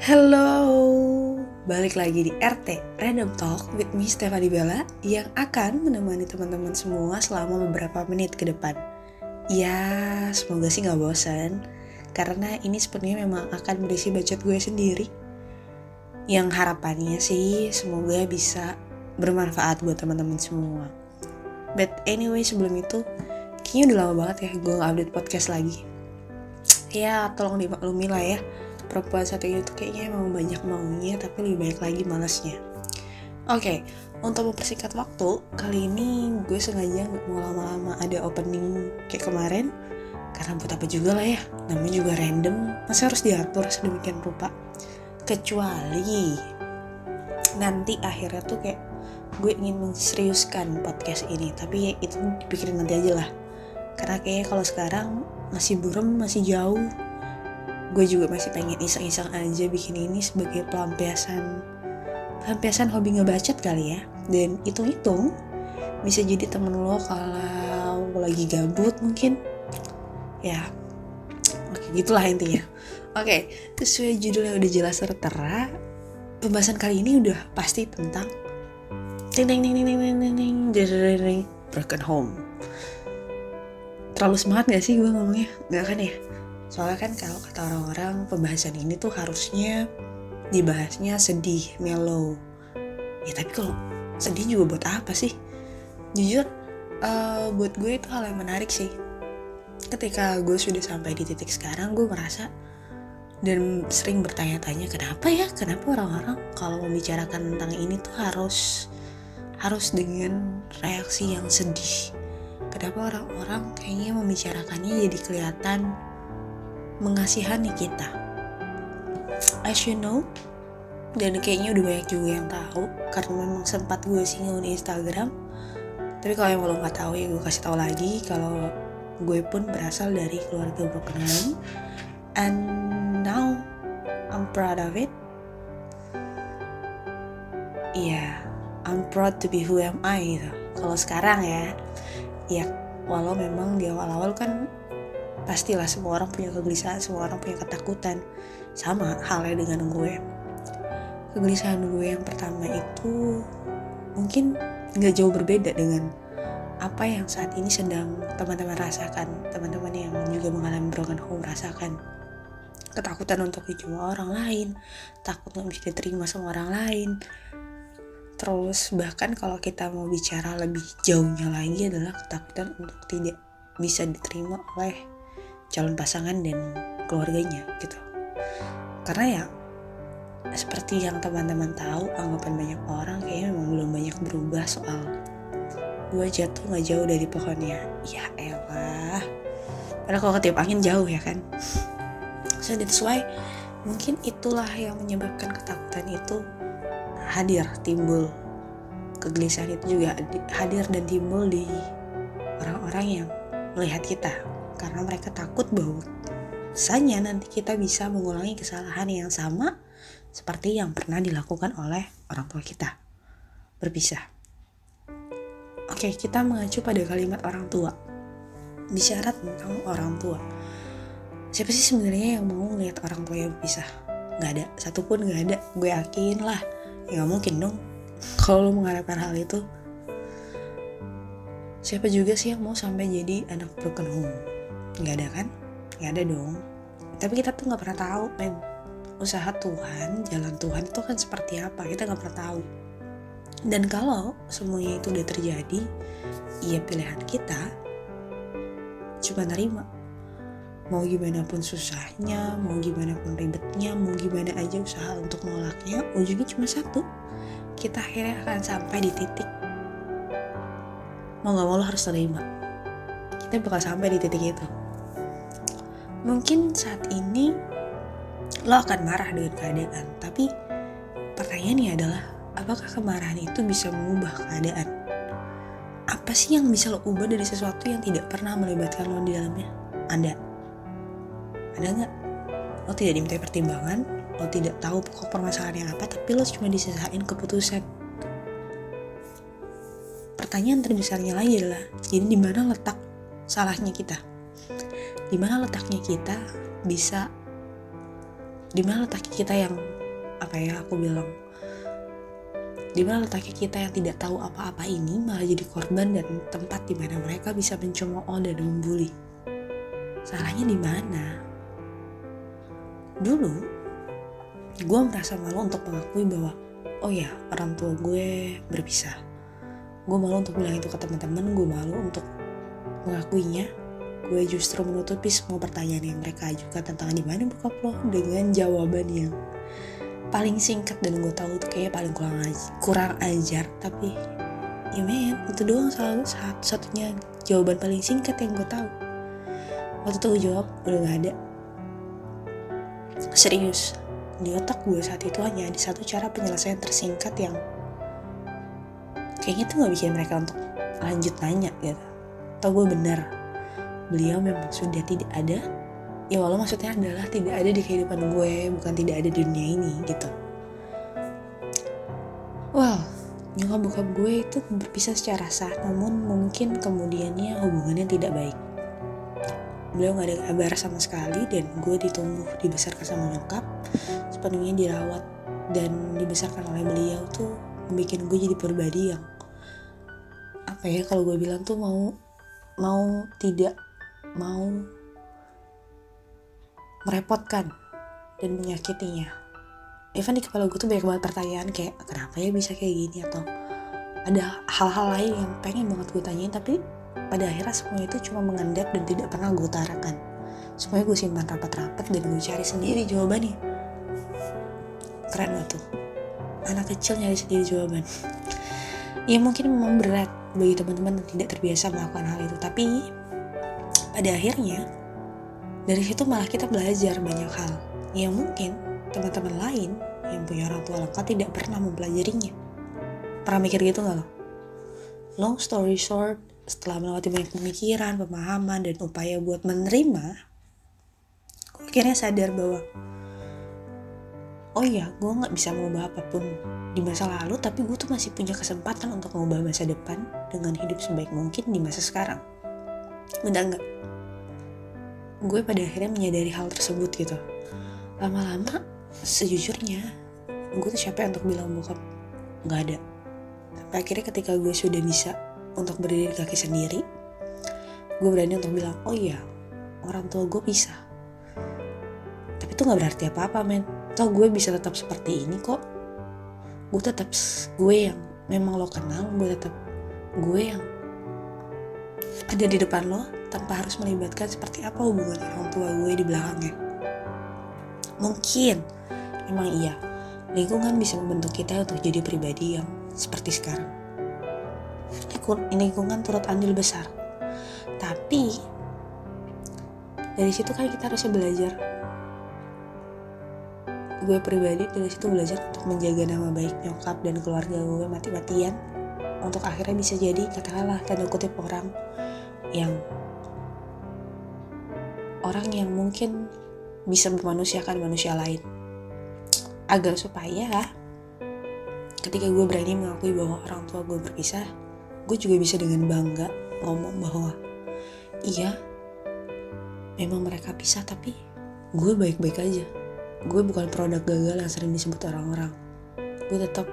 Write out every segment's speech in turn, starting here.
Hello, balik lagi di RT Random Talk with me Stefani Bella yang akan menemani teman-teman semua selama beberapa menit ke depan. Ya, semoga sih nggak bosan karena ini sebenarnya memang akan berisi bacot gue sendiri. Yang harapannya sih semoga bisa bermanfaat buat teman-teman semua. But anyway sebelum itu, kayaknya udah lama banget ya gue update podcast lagi. Ya, tolong dimaklumi lah ya perempuan satu ini tuh kayaknya emang banyak maunya tapi lebih banyak lagi malasnya oke okay, untuk mempersingkat waktu kali ini gue sengaja nggak mau lama-lama ada opening kayak kemarin. Karena buat apa juga lah ya namanya juga random. Masih harus diatur sedemikian rupa. Kecuali nanti akhirnya tuh kayak gue ingin menseriuskan podcast ini. Tapi ya itu dipikirin nanti aja lah. Karena kayaknya kalau sekarang masih burem masih jauh gue juga masih pengen iseng-iseng aja bikin ini sebagai pelampiasan pelampiasan hobi ngebacet kali ya dan hitung-hitung bisa jadi temen lo kalau lagi gabut mungkin ya oke gitulah intinya oke sesuai judul yang udah jelas tertera pembahasan kali ini udah pasti tentang ting ting ting ting ting ting ting ting broken home terlalu semangat gak sih gue ngomongnya nggak kan ya Soalnya kan kalau kata orang-orang pembahasan ini tuh harusnya dibahasnya sedih, mellow. Ya tapi kalau sedih juga buat apa sih? Jujur, uh, buat gue itu hal yang menarik sih. Ketika gue sudah sampai di titik sekarang, gue merasa dan sering bertanya-tanya kenapa ya, kenapa orang-orang kalau membicarakan tentang ini tuh harus harus dengan reaksi yang sedih. Kenapa orang-orang kayaknya membicarakannya jadi kelihatan mengasihani kita. As you know, dan kayaknya udah banyak juga yang tahu karena memang sempat gue singgung di Instagram. Tapi kalau yang belum nggak tahu ya gue kasih tahu lagi kalau gue pun berasal dari keluarga broken home and now I'm proud of it. Iya, yeah, I'm proud to be who am I gitu. Kalau sekarang ya, ya walau memang di awal-awal kan pastilah semua orang punya kegelisahan semua orang punya ketakutan. Sama halnya dengan gue. Kegelisahan gue yang pertama itu mungkin nggak jauh berbeda dengan apa yang saat ini sedang teman-teman rasakan. Teman-teman yang juga mengalami broken home rasakan. Ketakutan untuk dicoba orang lain takut nggak bisa diterima sama orang lain. Terus bahkan kalau kita mau bicara lebih jauhnya lagi adalah ketakutan untuk tidak bisa diterima oleh calon pasangan dan keluarganya gitu. Karena ya seperti yang teman-teman tahu anggapan banyak orang kayaknya memang belum banyak berubah soal gue jatuh nggak jauh dari pohonnya. Ya elah. Padahal kalau ketiup angin jauh ya kan. So that's why mungkin itulah yang menyebabkan ketakutan itu hadir timbul. Kegelisahan itu juga hadir dan timbul di orang-orang yang melihat kita karena mereka takut bahwa sanya nanti kita bisa mengulangi kesalahan yang sama seperti yang pernah dilakukan oleh orang tua kita. Berpisah. Oke, kita mengacu pada kalimat orang tua. Bicara tentang orang tua. Siapa sih sebenarnya yang mau ngeliat orang tua yang berpisah? Gak ada, satupun gak ada. Gue yakin lah, ya gak mungkin dong. Kalau lo mengharapkan hal itu, siapa juga sih yang mau sampai jadi anak broken home? Nggak ada kan? Nggak ada dong. Tapi kita tuh nggak pernah tahu men. Usaha Tuhan jalan Tuhan itu kan seperti apa? Kita nggak pernah tahu. Dan kalau semuanya itu udah terjadi iya pilihan kita cuma nerima. Mau gimana pun susahnya mau gimana pun ribetnya mau gimana aja usaha untuk nolaknya ujungnya cuma satu. Kita akhirnya akan sampai di titik mau gak mau lo harus terima. Kita bakal sampai di titik itu Mungkin saat ini lo akan marah dengan keadaan, tapi pertanyaannya adalah apakah kemarahan itu bisa mengubah keadaan? Apa sih yang bisa lo ubah dari sesuatu yang tidak pernah melibatkan lo di dalamnya? Ada? Ada nggak? Lo tidak diminta pertimbangan, lo tidak tahu pokok permasalahan yang apa, tapi lo cuma disisain keputusan. Pertanyaan terbesarnya lagi adalah, jadi di mana letak salahnya kita? Di mana letaknya kita bisa di mana letak kita yang apa ya aku bilang di mana letak kita yang tidak tahu apa-apa ini malah jadi korban dan tempat di mana mereka bisa mencemooh dan membuli. Salahnya di mana? Dulu, gue merasa malu untuk mengakui bahwa, oh ya, orang tua gue berpisah. Gue malu untuk bilang itu ke teman-teman, gue malu untuk mengakuinya. Gue justru menutupi semua pertanyaan yang mereka ajukan tentang di mana bokap lo dengan jawaban yang paling singkat dan gue tahu tuh kayak paling kurang ajar, kurang ajar. Tapi ya men itu doang selalu satu satunya jawaban paling singkat yang gue tahu. Waktu itu gue jawab udah gak ada. Serius di otak gue saat itu hanya ada satu cara penyelesaian tersingkat yang kayaknya tuh gak bikin mereka untuk lanjut nanya gitu. Atau gue benar beliau memang sudah tidak ada. Ya walau maksudnya adalah tidak ada di kehidupan gue bukan tidak ada di dunia ini gitu. Well nyokap bokap gue itu berpisah secara sah namun mungkin kemudiannya hubungannya tidak baik. Beliau gak ada kabar sama sekali dan gue ditumbuh dibesarkan sama nyokap sepenuhnya dirawat dan dibesarkan oleh beliau tuh membuat gue jadi pribadi yang apa ya kalau gue bilang tuh mau mau tidak mau merepotkan dan menyakitinya. Even di kepala gue tuh banyak banget pertanyaan kayak kenapa ya bisa kayak gini atau ada hal-hal lain yang pengen banget gue tanyain tapi pada akhirnya semua itu cuma mengendap dan tidak pernah gue utarakan. Semuanya gue simpan rapat-rapat dan gue cari sendiri jawabannya. Keren gak tuh? Anak kecil nyari sendiri jawaban. ya mungkin memang berat bagi teman-teman yang tidak terbiasa melakukan hal itu tapi pada akhirnya dari situ malah kita belajar banyak hal yang mungkin teman-teman lain yang punya orang tua lengkap tidak pernah mempelajarinya. Pernah mikir gitu gak lo? Long story short, setelah melewati banyak pemikiran, pemahaman, dan upaya buat menerima, gue akhirnya sadar bahwa oh iya, gue gak bisa mengubah apa pun di masa lalu, tapi gue tuh masih punya kesempatan untuk mengubah masa depan dengan hidup sebaik mungkin di masa sekarang. Udah gak? gue pada akhirnya menyadari hal tersebut gitu. Lama-lama sejujurnya gue tuh siapa untuk bilang bokap nggak ada. Sampai akhirnya ketika gue sudah bisa untuk berdiri di kaki sendiri gue berani untuk bilang oh iya orang tua gue bisa. Tapi itu nggak berarti apa-apa men. Toh gue bisa tetap seperti ini kok. Gue tetap gue yang memang lo kenal gue tetap gue yang ada di depan lo tanpa harus melibatkan seperti apa hubungan orang tua gue di belakangnya. Mungkin memang iya, lingkungan bisa membentuk kita untuk jadi pribadi yang seperti sekarang. Ini lingkungan turut andil besar. Tapi dari situ kan kita harusnya belajar. Gue pribadi dari situ belajar untuk menjaga nama baik nyokap dan keluarga gue mati-matian untuk akhirnya bisa jadi katakanlah tanda kutip orang yang orang yang mungkin bisa memanusiakan manusia lain. Agar supaya ketika gue berani mengakui bahwa orang tua gue berpisah gue juga bisa dengan bangga ngomong bahwa iya memang mereka pisah tapi gue baik-baik aja. Gue bukan produk gagal yang sering disebut orang-orang. Gue tetap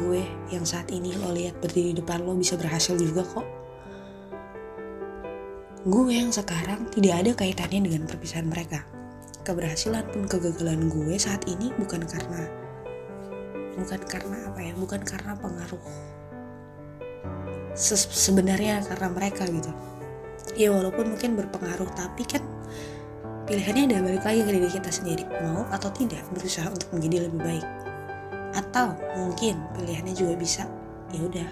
gue yang saat ini lo lihat berdiri di depan lo bisa berhasil juga kok gue yang sekarang tidak ada kaitannya dengan perpisahan mereka. Keberhasilan pun kegagalan gue saat ini bukan karena bukan karena apa ya, bukan karena pengaruh Se sebenarnya karena mereka gitu. Ya walaupun mungkin berpengaruh tapi kan pilihannya ada balik lagi ke diri kita sendiri mau atau tidak berusaha untuk menjadi lebih baik atau mungkin pilihannya juga bisa ya udah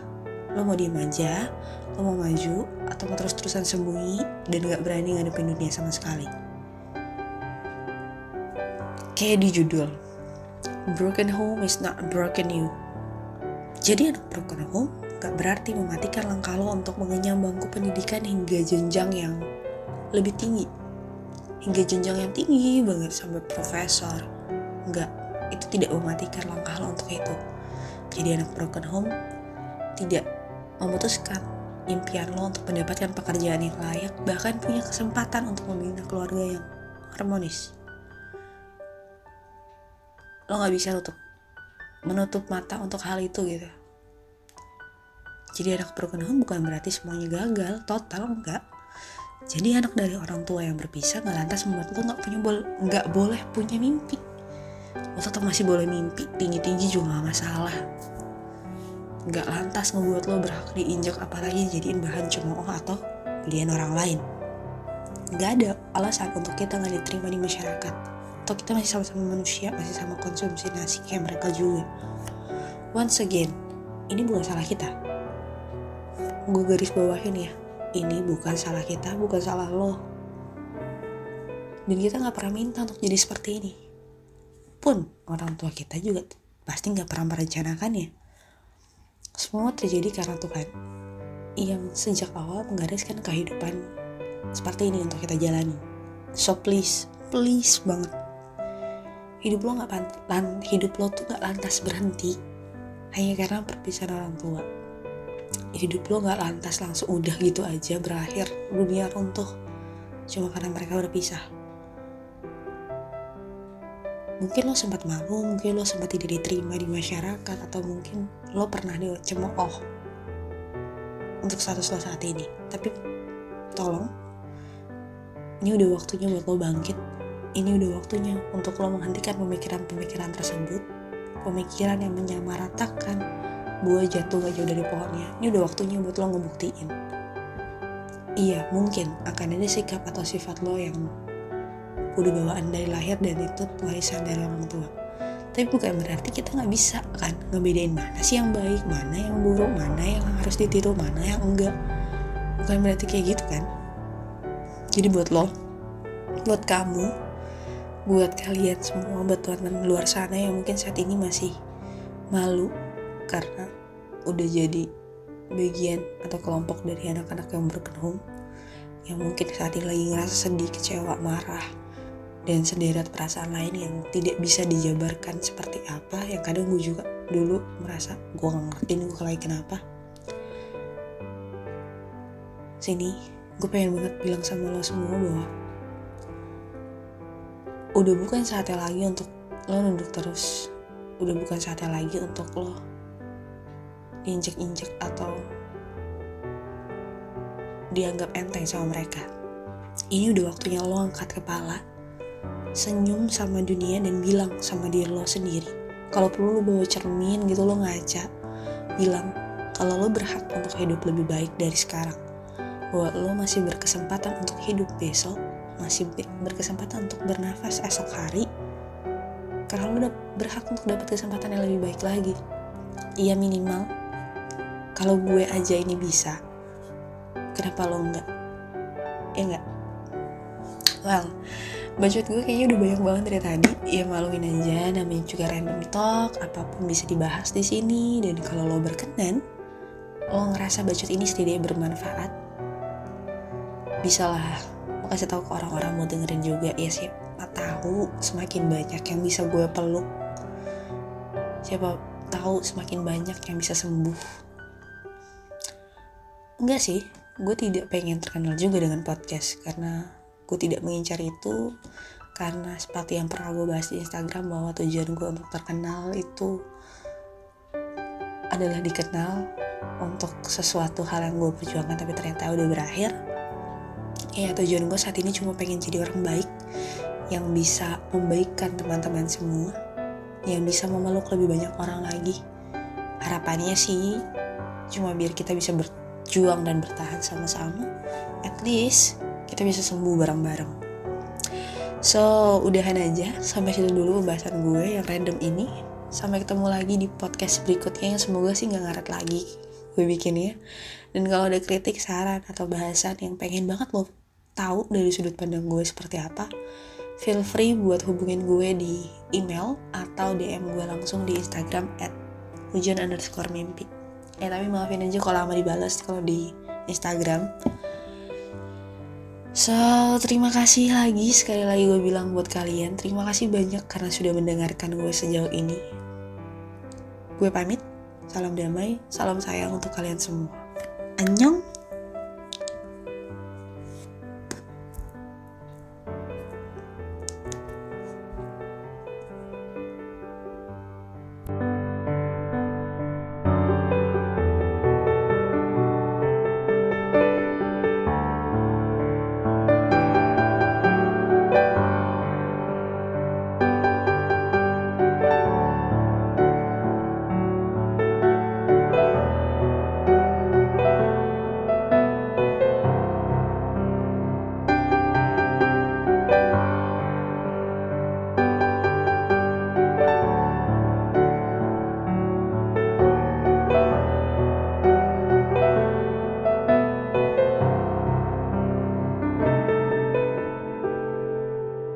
lo mau diem aja lo mau maju atau mau terus-terusan sembunyi dan gak berani ngadepin dunia sama sekali. Kayak di judul broken home is not broken you. Jadi anak broken home gak berarti mematikan langkah lo untuk mengenyam bangku pendidikan hingga jenjang yang lebih tinggi. Hingga jenjang yang tinggi banget sampai profesor. Enggak itu tidak mematikan langkah lo untuk itu. Jadi anak broken home tidak memutuskan impian lo untuk mendapatkan pekerjaan yang layak, bahkan punya kesempatan untuk membina keluarga yang harmonis. lo nggak bisa tutup menutup mata untuk hal itu gitu. Jadi anak home bukan berarti semuanya gagal total enggak jadi anak dari orang tua yang berpisah nggak lantas membuat lo nggak punya nggak boleh punya mimpi. Lo tetap masih boleh mimpi tinggi tinggi juga gak masalah nggak lantas ngebuat lo berhak diinjak apalagi jadiin bahan cemooh atau pilihan orang lain. Nggak ada alasan untuk kita nggak diterima di masyarakat. Atau kita masih sama-sama manusia masih sama konsumsi nasi kayak mereka juga. Once again ini bukan salah kita. Gue garis bawahin ya ini bukan salah kita bukan salah lo. Dan kita nggak pernah minta untuk jadi seperti ini. Pun orang tua kita juga pasti nggak pernah merencanakan ya semua terjadi karena Tuhan. Yang sejak awal menggariskan kehidupan seperti ini untuk kita jalani. So please please banget. Hidup lo nggak lan hidup lo tuh nggak lantas berhenti hanya karena perpisahan orang tua. Hidup lo nggak lantas langsung udah gitu aja berakhir dunia runtuh cuma karena mereka berpisah mungkin lo sempat malu mungkin lo sempat tidak diterima di masyarakat atau mungkin lo pernah dicemooh untuk status lo saat ini. Tapi tolong ini udah waktunya buat lo bangkit. Ini udah waktunya untuk lo menghentikan pemikiran-pemikiran tersebut. Pemikiran yang menyamaratakan buah jatuh gak jauh dari pohonnya. Ini udah waktunya buat lo ngebuktiin. Iya mungkin akan ada sikap atau sifat lo yang udah bawaan dari lahir dan itu warisan dari orang tua. Tapi bukan berarti kita nggak bisa kan? Ngebedain mana sih yang baik mana yang buruk mana yang harus ditiru mana yang enggak. Bukan berarti kayak gitu kan? Jadi buat lo buat kamu buat kalian semua buat teman luar sana yang mungkin saat ini masih malu karena udah jadi bagian atau kelompok dari anak-anak yang berkenhum yang mungkin saat ini lagi ngerasa sedih, kecewa, marah dan sederet perasaan lain yang tidak bisa dijabarkan seperti apa yang kadang gue juga dulu merasa gue gak ngerti gue lagi kenapa. Sini gue pengen banget bilang sama lo semua bahwa udah bukan saatnya lagi untuk lo nunduk terus. Udah bukan saatnya lagi untuk lo diinjek-injek atau dianggap enteng sama mereka. Ini udah waktunya lo angkat kepala senyum sama dunia dan bilang sama diri lo sendiri. Kalau perlu lo bawa cermin gitu lo ngaca. Bilang kalau lo berhak untuk hidup lebih baik dari sekarang. Bahwa lo masih berkesempatan untuk hidup besok masih berkesempatan untuk bernafas esok hari. Karena lo udah berhak untuk dapat kesempatan yang lebih baik lagi. Iya minimal kalau gue aja ini bisa kenapa lo enggak? Ya enggak? Well bacot gue kayaknya udah banyak banget dari tadi. Ya maluin aja. Namanya juga random talk. Apa pun bisa dibahas di sini. Dan kalau lo berkenan lo ngerasa bacot ini setidaknya bermanfaat bisalah kasih tahu ke orang-orang mau dengerin juga. Ya siapa tahu semakin banyak yang bisa gue peluk. Siapa tahu semakin banyak yang bisa sembuh. Enggak sih. Gue tidak pengen terkenal juga dengan podcast karena gue tidak mengincar itu karena seperti yang pernah gue bahas di Instagram bahwa tujuan gue untuk terkenal itu adalah dikenal untuk sesuatu hal yang gue perjuangkan tapi ternyata udah berakhir. Ya tujuan gue saat ini cuma pengen jadi orang baik yang bisa membaikkan teman-teman semua yang bisa memeluk lebih banyak orang lagi. Harapannya sih cuma biar kita bisa berjuang dan bertahan sama-sama at least kita bisa sembuh bareng-bareng so udahan aja sampai situ dulu pembahasan gue yang random ini sampai ketemu lagi di podcast berikutnya yang semoga sih nggak ngaret lagi gue bikin ya dan kalau ada kritik saran atau bahasan yang pengen banget lo tahu dari sudut pandang gue seperti apa, feel free buat hubungin gue di email atau DM gue langsung di Instagram at hujan underscore mimpi. Eh tapi maafin aja kalau lama dibalas kalau di Instagram. So, terima kasih lagi sekali lagi gue bilang buat kalian. Terima kasih banyak karena sudah mendengarkan gue sejauh ini. Gue pamit. Salam damai, salam sayang untuk kalian semua. Annyeong!